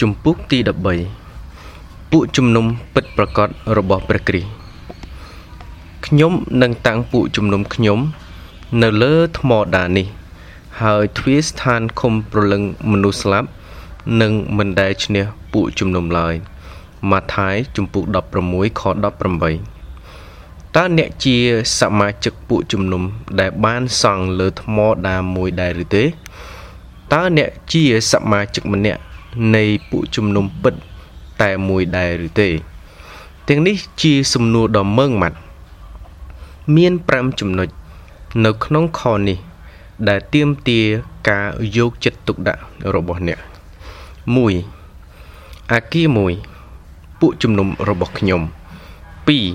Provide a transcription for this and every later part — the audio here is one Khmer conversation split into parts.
ជំពូកទី13ពួកជំនុំពិតប្រកបរបស់ព្រះគ្រីស្ទខ្ញុំនឹងតាំងពួកជំនុំខ្ញុំ នៅលើថ្មដានេះ ហើយទ្វារស្ថានឃុំប្រលឹងមនុស្សស្លាប់នឹងមិនដែលឈ្នះពួកជំនុំឡើយម៉ាថាយជំពូក16ខ18តើអ្នកជាសមាជិកពួកជំនុំដែលបានសង់លើថ្មដាមួយដែរឬទេតើអ្នកជាសមាជិកម្នាក់ នៃពួកជំនុំពិតតែមួយដែរឬទេ ទាំងនេះជាសំណួរដ៏ម៉ឺងម៉ាត់មាន5ចំណុចនៅក្នុងខនេះ ដែលទាមទារការយកចិត្តទុកដាក់របស់អ្នក1អាគារ1ពួកជំនុំរបស់ខ្ញុំ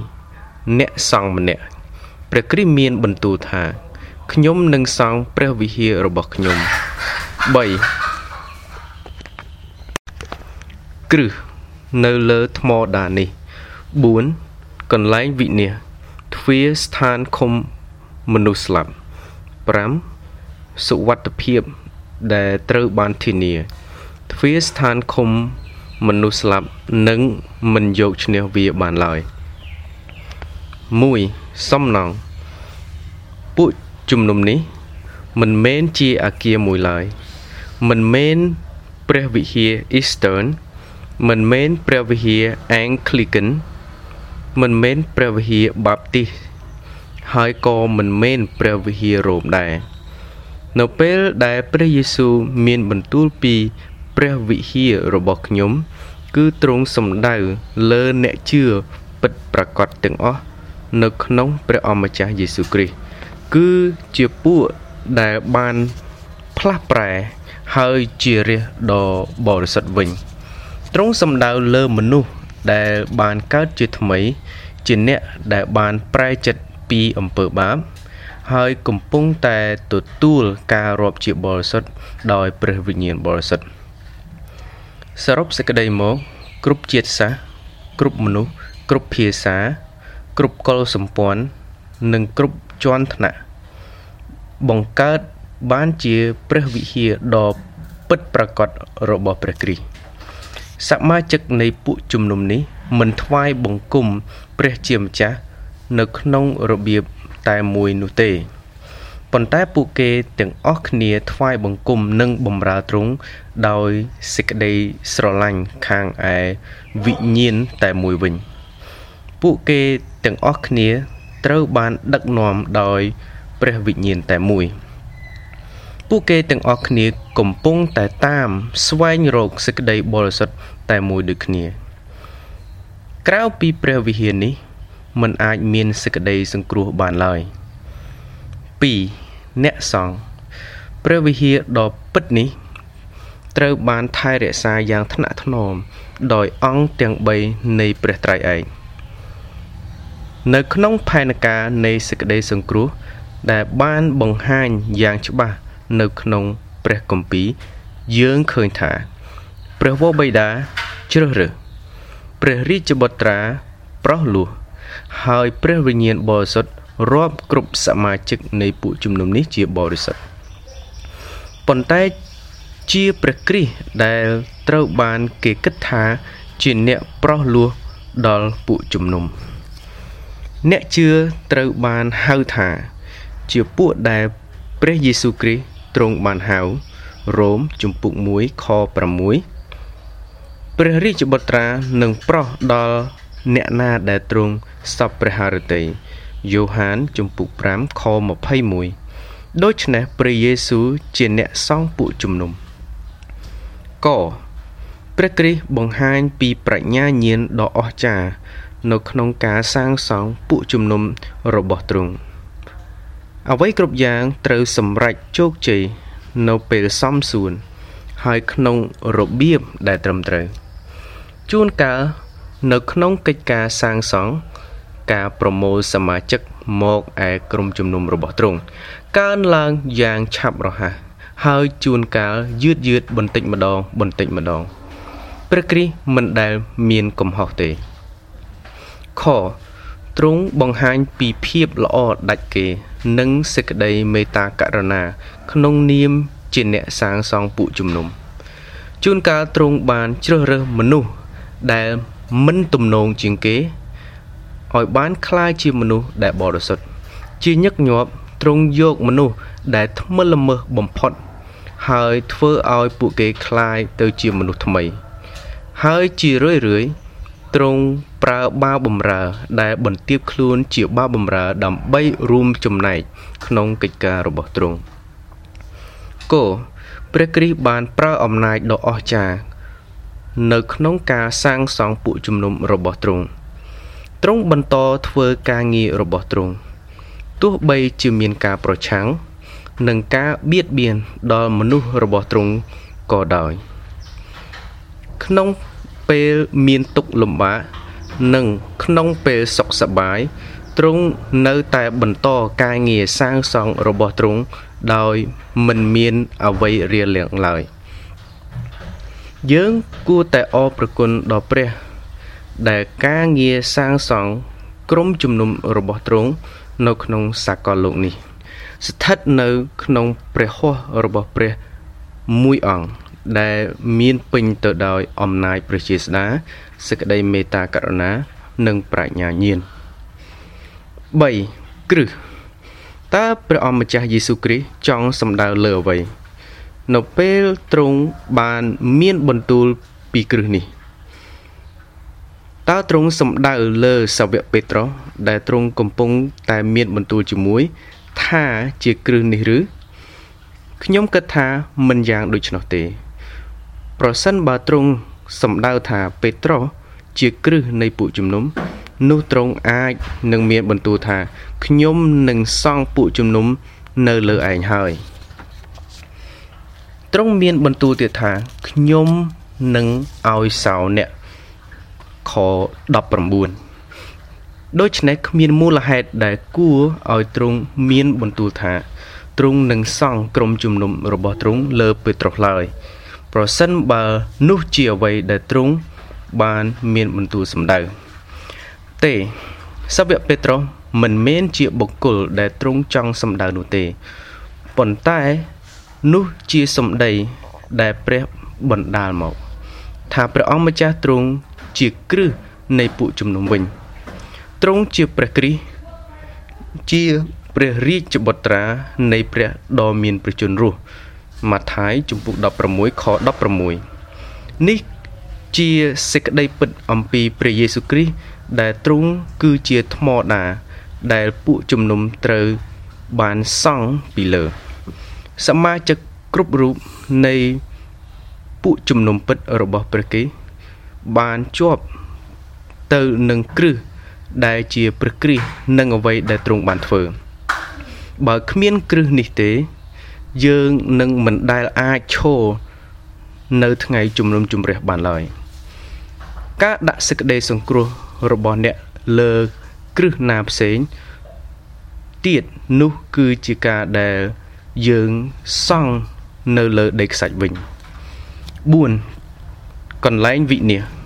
2អ្នកសង្ឃម្នាក់ព្រះគ្រីស្ទមានបន្ទូលថាខ្ញុំនឹងសង់ព្រះវិហាររបស់ខ្ញុំ3 គ្រឹះនៅលើថ្មដានេះ4កន្លែងវិនិច្ឆ័យទ្វារស្ថានឃុំមនុស្សស្លាប់5សុវត្ថិភាពដែលត្រូវបានធានាទ្វារស្ថានឃុំមនុស្សស្លាប់នឹងមិនយកឈ្នះវាបានឡើយ1សំណងពួកជំនុំនេះ មិនមែនជាអាគារមួយឡើយមិនមែនព្រះវិហារ Eastern មិនមែនព្រះវិហារ Anglican មិនមែនព្រះវិហារ Baptist ហើយក៏មិនមែនព្រះវិហាររ៉ូមដែរនៅពេលដែលព្រះយេស៊ូវមានបន្ទូលពីព្រះវិហាររបស់ខ្ញុំ គឺទ្រង់សំដៅលើអ្នកជឿពិតប្រាកដទាំងអស់នៅក្នុងព្រះអម្ចាស់យេស៊ូវគ្រីស្ទគឺជាពួកដែលបានផ្លាស់ប្រែហើយជារាជដ៏បរិសុទ្ធវិញ។ ទ្រង់សំដៅលើមនុស្សដែលបានកើតជាថ្មី ជាអ្នកដែលបានប្រែចិត្តពីអំពើបាបហើយកំពុងតែទទួលការរាប់ជាបរិសុទ្ធដោយព្រះវិញ្ញាណបរិសុទ្ធសរុបសេចក្តីមកគ្រប់ជាតិសាសន៍គ្រប់មនុស្សគ្រប់ភាសា គ្រប់កុលសម្ព័ន្ធនិងគ្រប់ជាន់ថ្នាក់បង្កើតបានជាព្រះវិហារដ៏ពិតប្រាកដរបស់ព្រះគ្រីស្ទ សមាជិកនៃពួកជំនុំនេះមិនថ្វាយបង្គំព្រះជាម្ចាស់នៅក្នុងរបៀបតែមួយនោះទេប៉ុន្តែពួកគេទាំងអស់គ្នាថ្វាយបង្គំនិងបំរើទ្រង់ដោយសេចក្តីស្រឡាញ់ខាងឯវិញ្ញាណតែមួយវិញ ពួកគេទាំងអស់គ្នាត្រូវបានដឹកនាំដោយព្រះវិញ្ញាណតែមួយ។ ពួកគេទាំងអស់គ្នាកំពុងតែតាមស្វែងរកសេចក្តីបរិសុទ្ធតែមួយដូចគ្នា ក្រៅពីព្រះវិហារនេះมันអាចមានសេចក្តីសង្គ្រោះបានឡើយ2អ្នកសង្ឃព្រះវិហារដ៏ពិតនេះ ត្រូវបានថែរក្សាយ៉ាងថ្នាក់ថ្នមដោយអង្គទាំង3នៃព្រះត្រៃឯកនៅក្នុងផែនការនៃសេចក្តីសង្គ្រោះដែលបានបង្ហាញយ៉ាងច្បាស់ នៅក្នុងព្រះគម្ពីរយើងឃើញថា ព្រះវរបិតាជ្រើសរើសព្រះរាជបុត្រាប្រោះលោះហើយព្រះវិញ្ញាណបរិសុទ្ធរាប់គ្រប់សមាជិកនៃពួកជំនុំនេះជាបរិសុទ្ធប៉ុន្តែជាព្រះគ្រីស្ទដែលត្រូវបានគេគិតថាជាអ្នកប្រោះលោះដល់ពួកជំនុំអ្នកជឿត្រូវបានហៅថា ជាពួកដែលព្រះយេស៊ូវគ្រីស្ទ ទ្រង់បានហៅរ៉ូមជំពូក1ខ6ព្រះរាជបុត្រានឹងប្រោះដល់អ្នកណាដែលទ្រង់សពព្រះハរតីយ៉ូហានជំពូក5ខ21ដូច្នេះព្រះយេស៊ូវជាអ្នកសង់ពួកជំនុំកព្រះគ្រីស្ទបង្ហាញពីប្រាជ្ញាញាណដ៏អស្ចារ្យនៅក្នុងការសាងសង់ពួកជំនុំរបស់ទ្រង់ អ្វីគ្រប់យ៉ាងត្រូវសម្រេចជោគជ័យនៅពេលសមសួន ហើយក្នុងរបៀបដែលត្រឹមត្រូវជួនកាលនៅក្នុងកិច្ចការសាងសង់ការប្រមូលសមាជិកមកឯក្រុមជំនុំរបស់ទ្រង់កើនឡើងយ៉ាងឆាប់រហ័សហើយជួនកាលយឺតយឺតបន្តិចម្ដងបន្តិចម្ដងព្រះគ្រីស្ទមិនដែលមានកំហុសទេខទ្រង់បង្ហាញពីភាពល្អដាច់គេ និងសេចក្តីមេត្តាករុណា ក្នុងនាមជាអ្នកសាងសង់ពួកជំនុំ ជួនកាលទ្រង់បានជ្រើសរើសមនុស្សដែលមិនទំនងជាងគេឲ្យបានคล้ายជាមនុស្សដែលបរិសុទ្ធជាញឹកញាប់ទ្រង់យកមនុស្សដែលថ្មិលល្មើសបំផុត ហើយធ្វើឲ្យពួកគេคล้ายទៅជាមនុស្សថ្មី ហើយជារឿយរឿយ ទ្រង់ប្រើបាវបំរើ ដែលបន្ទាបខ្លួនជាបាវបំរើ ដើម្បីរួមចំណែកក្នុងកិច្ចការរបស់ទ្រង់គោព្រះគ្រីស្ទបានប្រើអំណាចដ៏អស្ចារ្យនៅក្នុងការសាងសង់ពួកជំនុំរបស់ទ្រង់ទ្រង់បន្តធ្វើការងាររបស់ទ្រង់ទោះបីជាមានការប្រឆាំងនិងការបៀតបៀនដល់មនុស្សរបស់ទ្រង់ក៏ដោយ ក្នុង ពេលមានទុក្ខលំបាកនិងក្នុងពេលសុខសប្បាយទ្រង់នៅតែបន្តការងារសាងសង់របស់ទ្រង់ដោយមិនមានអ្វីរារាំងឡើយយើងគួរតែអរព្រគុណដល់ព្រះ ដែលការងារសាងសង់ក្រុមជំនុំរបស់ទ្រង់នៅក្នុងសាកលលោកនេះ ស្ថិតនៅក្នុងព្រះហស្ថរបស់ព្រះមួយអង្គ ដែលមានពេញទៅដោយអំណាចព្រះជាស្ដាសេចក្តីមេត្តាករុណានិងប្រាជ្ញាញាណ3គ្រឹះតើព្រះអម្ចាស់យេស៊ូវគ្រីស្ទចង់សម្ដៅលើអ្វី នៅពេលទ្រង់បានមានបន្ទូលពីគ្រឹះនេះតើទ្រង់សម្ដៅលើសាវកពេត្រុសដែលទ្រង់កំពុងតែមានបន្ទូលជាមួយថាជាគ្រឹះនេះឬខ្ញុំគិតថាមិនយ៉ាងដូច្នោះទេ ប្រសិនបើទ្រង់សម្ដៅថាពេត្រុសជាគ្រឹះនៃពួកជំនុំ នោះទ្រង់អាចនឹងមានបន្ទូលថាខ្ញុំនឹងសង់ពួកជំនុំនៅលើឯងហើយទ្រង់មានបន្ទូលទៀតថាខ្ញុំនឹងឲ្យសោអ្នកខ19ដូច្នេះគ្មានមូលហេតុដែលគួរឲ្យទ្រង់មានបន្ទូលថាទ្រង់នឹងសង់ក្រុមជំនុំរបស់ទ្រង់លើពេត្រុសឡើយ ប្រសិនបើនោះជាអ្វីដែលទ្រង់បានមានបន្ទូលសម្ដៅទេសាវកពេត្រុសមិនមែនជាបុគ្គលដែលទ្រង់ចង់សម្ដៅនោះទេប៉ុន្តែនោះជាសម្ដីដែលព្រះបណ្ដាលមក ថាព្រះអង្គម្ចាស់ទ្រង់ជាគ្រឹះនៃពួកជំនុំវិញទ្រង់ជាព្រះគ្រីស្ទជាព្រះរាជបុត្រានៃព្រះដ៏មានព្រះជន្មរស់ ម៉ាថាយជំពូក16ខ16នេះជាសេចក្តីពិតអំពីព្រះយេស៊ូវគ្រីស្ទដែលទ្រង់គឺជាថ្មដាដែលពួកជំនុំត្រូវបានសង់ពីលើ សមាជិកគ្រប់រូបនៃពួកជំនុំពិតរបស់ព្រះគេបានជាប់ទៅនឹងគ្រឹះដែលជាព្រះគ្រីស្ទនិងអ្វីដែលទ្រង់បានធ្វើ បើគ្មានគ្រឹះនេះទេ យើងនឹងមិនដែលអាចឈរនៅថ្ងៃជំនុំជម្រះបានឡើយការដាក់សេចក្តីសង្គ្រោះរបស់អ្នកលើគ្រឹះណាផ្សេងទៀតនោះគឺជាការដែលយើងសង់នៅលើដីខ្សាច់វិញ4កន្លែងវិនិច្ឆ័យ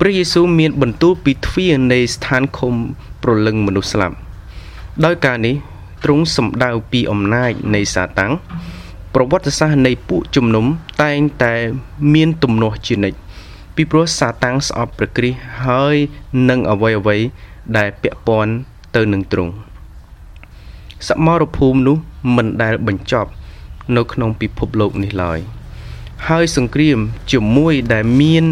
ព្រះយេស៊ូវមានបន្ទូលពីទ្វារនៃស្ថានឃុំប្រលឹងមនុស្សស្លាប់ដោយការនេះ ទ្រង់សម្ដៅពីអំណាចនៃសាតាំងប្រវត្តិសាស្ត្រនៃពួកជំនុំតែងតែមានទំនាស់ជានិច្ចពីព្រោះសាតាំងស្អប់ព្រះគ្រីស្ទហើយនឹងអ្វីអ្វីដែលពាក់ព័ន្ធទៅនឹងទ្រង់សមរភូមិនោះមិនដែលបញ្ចប់ នៅក្នុងពិភពលោកនេះឡើយ ហើយសង្គ្រាមជាមួយដែលមាន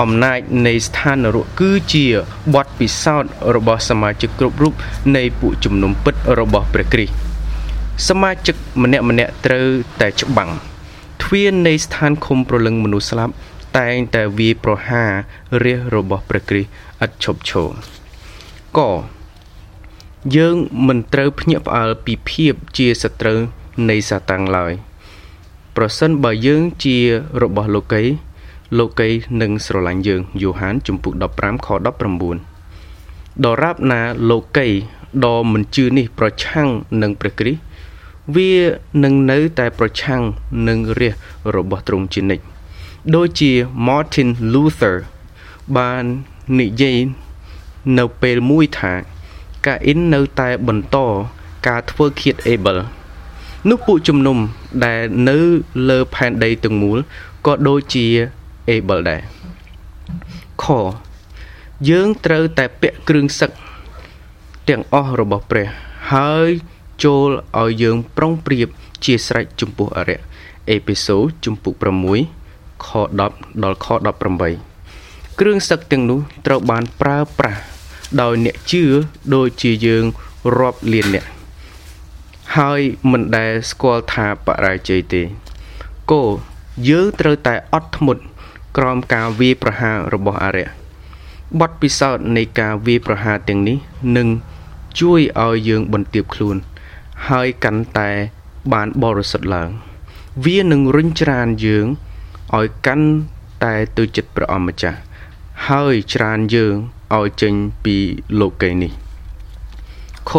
អំណាចនៃស្ថាននរកគឺជាបទពិសោធន៍របស់សមាជិកគ្រប់រូបនៃពួកជំនុំពិតរបស់ព្រះគ្រីស្ទសមាជិកម្នាក់ម្នាក់ត្រូវតែច្បាំងទ្វារនៃស្ថានឃុំប្រលឹងមនុស្សស្លាប់តែងតែវាយប្រហាររាជរបស់ព្រះគ្រីស្ទឥតឈប់ឈរកយើងមិនត្រូវភ្ញាក់ផ្អើលពីភាពជាសត្រូវនៃសាតាំងឡើយ ប្រសិនបើយើងជារបស់លោកីលោកីនឹងស្រឡាញ់យើងយូហានជំពូក15ខ19ដរាបណាលោកីដ៏មិនជឿនេះប្រឆាំងនឹងព្រះគ្រីស្ទវានឹងនៅតែប្រឆាំងនឹងរាជរបស់ទ្រង់ជានិច្ចដូចជា Martin Luther បាននិយាយនៅពេលមួយថាកាអ៊ីននៅតែបន្តការធ្វើឃាតអេបល នោះពួកជំនុំដែលនៅលើផែនដីទាំងមូលក៏ដូចជា able ដែរខយើងត្រូវតែពាក់គ្រឿងសឹកទាំងអស់របស់ព្រះ ហើយចូលឲ្យយើងប្រុងប្រៀបជាស្រេចចំពោះអរិយអេពីសូតជំពូក6ខ10ដល់ខ18គ្រឿងសឹកទាំងនោះត្រូវបានប្រើប្រាស់ដោយអ្នកជឿដូចជាយើងរាប់លានអ្នក ហើយមិនដែលស្គាល់ថាបរាជ័យទេគោយើងត្រូវតែអត់ធ្មត់ក្រោមការវាយប្រហាររបស់អរិយបទពិសោធន៍នៃការវាយប្រហារទាំងនេះនឹងជួយឲ្យយើងបន្ទាបខ្លួន ហើយកាន់តែបានបរិសុទ្ធឡើង វានឹងរុញច្រានយើងឲ្យកាន់តែទៅចិត្តព្រះអម្ចាស់ហើយច្រានយើងឲ្យចេញពីលោកីនេះខ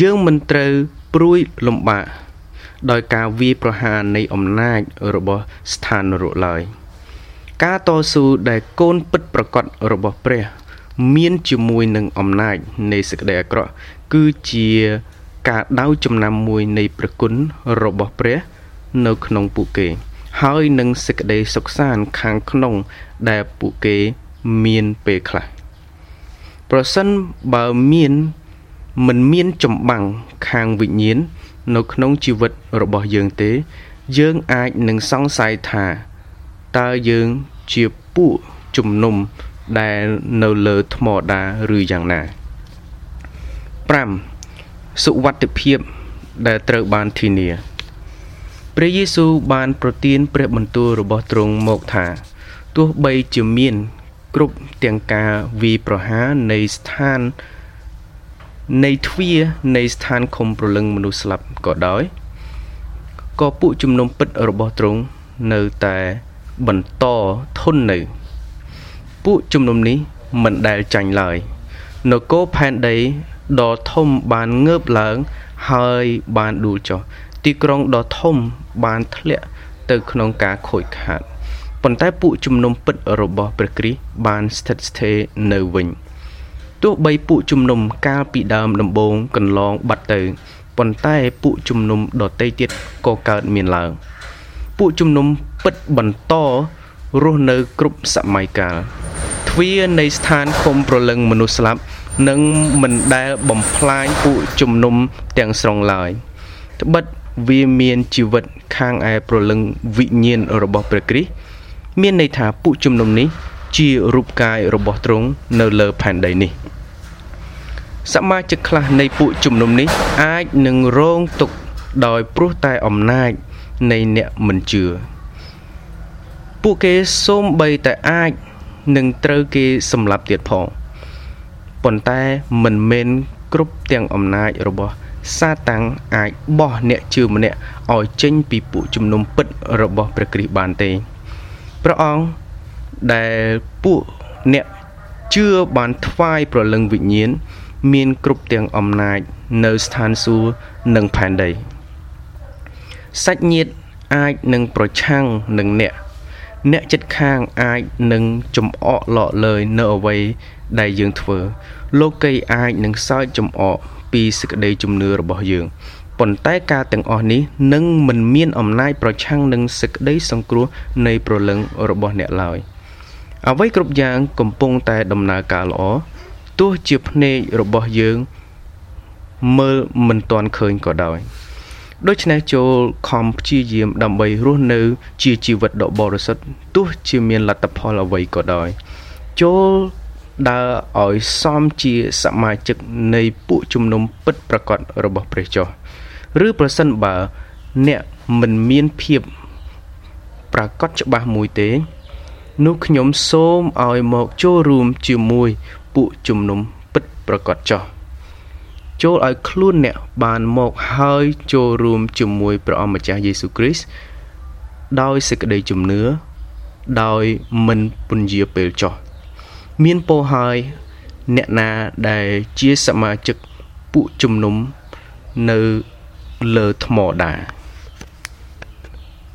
យើងមិនត្រូវ ព្រួយលំបាកដោយការវាយប្រហារនៃអំណាចរបស់ស្ថាននរកឡើយការតស៊ូដែលកូនពិតប្រកបរបស់ព្រះ មានជាមួយនឹងអំណាចនៃសេចក្តីអាក្រក់គឺជាការដៅចំណាំមួយនៃព្រះគុណរបស់ព្រះ នៅក្នុងពួកគេ ហើយនឹងសេចក្តីសុខសាន្តខាងក្នុង ដែលពួកគេមានពេលខ្លះប្រសិនបើមាន មិនមានចម្បាំងខាងវិញ្ញាណនៅក្នុងជីវិតរបស់យើងទេ យើងអាចនឹងសង្ស័យថាតើយើងជាពួកជំនុំដែលនៅលើថ្មដាឬយ៉ាងណា5សុវត្ថិភាពដែលត្រូវបានធានាព្រះយេស៊ូវបានប្រទានព្រះបន្ទូលរបស់ទ្រង់មកថាទោះបីជាមានគ្រប់ទាំងការវាយប្រហារនៃស្ថាន នៃទ្វារនៃស្ថានឃុំប្រលឹងមនុស្សស្លាប់ក៏ដោយក៏ពួកជំនុំពិតរបស់ទ្រង់នៅតែបន្តធន់នៅ ពួកជំនុំនេះមិនដែលចាញ់ឡើយនគរផែនដីដ៏ធំបានងើបឡើងហើយបានដួលចុះទីក្រុងដ៏ធំបានធ្លាក់ទៅក្នុងការខូចខាតប៉ុន្តែពួកជំនុំពិតរបស់ព្រះគ្រីស្ទបានស្ថិតស្ថេរនៅវិញ ទោះបីពួកជំនុំកាលពីដើមដំបូងកន្លងបាត់ទៅប៉ុន្តែពួកជំនុំដតីទៀតក៏កើតមានឡើងពួកជំនុំពិតបន្តរស់នៅគ្រប់សម័យកាលទ្វារនៃស្ថានឃុំប្រលឹងមនុស្សស្លាប់នឹងមិនដែលបំផ្លាញពួកជំនុំទាំងស្រុងឡើយត្បិតវាមានជីវិតខាងឯប្រលឹងវិញ្ញាណរបស់ព្រះគ្រីស្ទមានន័យថាពួកជំនុំនេះ ជារូបកាយរបស់ទ្រង់នៅលើផែនដីនេះសមាជិកខ្លះនៃពួកជំនុំនេះអាចនឹងរងទុក្ខដោយព្រោះតែអំណាចនៃអ្នកមិនជឿពួកគេសូម្បីតែអាចនឹងត្រូវគេសម្លាប់ទៀតផងប៉ុន្តែមិនមែនគ្រប់ទាំងអំណាចរបស់សាតាំងអាចបោះអ្នកជឿម្នាក់ឲ្យចេញពីពួកជំនុំពិតរបស់ព្រះគ្រីស្ទបានទេព្រះអង្គ ដែលពួកអ្នកជឿបានថ្វាយប្រលឹងវិញ្ញាណមានគ្រប់ទាំងអំណាចនៅស្ថានសួគ៌និងផែនដីសាច់ញាតិអាចនឹងប្រឆាំងនឹងអ្នកអ្នកចិត្តខាងអាចនឹងចំអកលក់លើយនៅអ្វីដែលយើងធ្វើលោកីអាចនឹងសើចចំអកពីសេចក្តីជំនឿរបស់យើងប៉ុន្តែការទាំងអស់នេះនឹងមិនមានអំណាចប្រឆាំងនឹងសេចក្តីសង្គ្រោះនៃប្រលឹងរបស់អ្នកឡើយ អ្វីគ្រប់យ៉ាងកំពុងតែដំណើរការល្អទោះជាភ្នែករបស់យើងមើលមិនទាន់ឃើញក៏ដោយដូច្នេះចូលខំព្យាយាមដើម្បីរស់នៅជាជីវិតដ៏បរិសុទ្ធទោះជាមានលទ្ធផលអ្វីក៏ដោយចូលដើរឲ្យសមជាសមាជិកនៃពួកជំនុំពិតប្រកបរបស់ព្រះចោះឬប្រសិនបើអ្នកមិនមានភាពប្រកបច្បាស់មួយទេ នោះខ្ញុំសូមឲ្យមកចូលរួមជាមួយពួកជំនុំពិតប្រកបចោះចូលឲ្យខ្លួនអ្នកបានមកហើយចូលរួមជាមួយព្រះអម្ចាស់យេស៊ូវគ្រីស្ទដោយសេចក្តីជំនឿដោយមិនពន្យាពេលចោះមានពោហើយអ្នកណាដែលជាសមាជិកពួកជំនុំនៅលើថ្មដែរ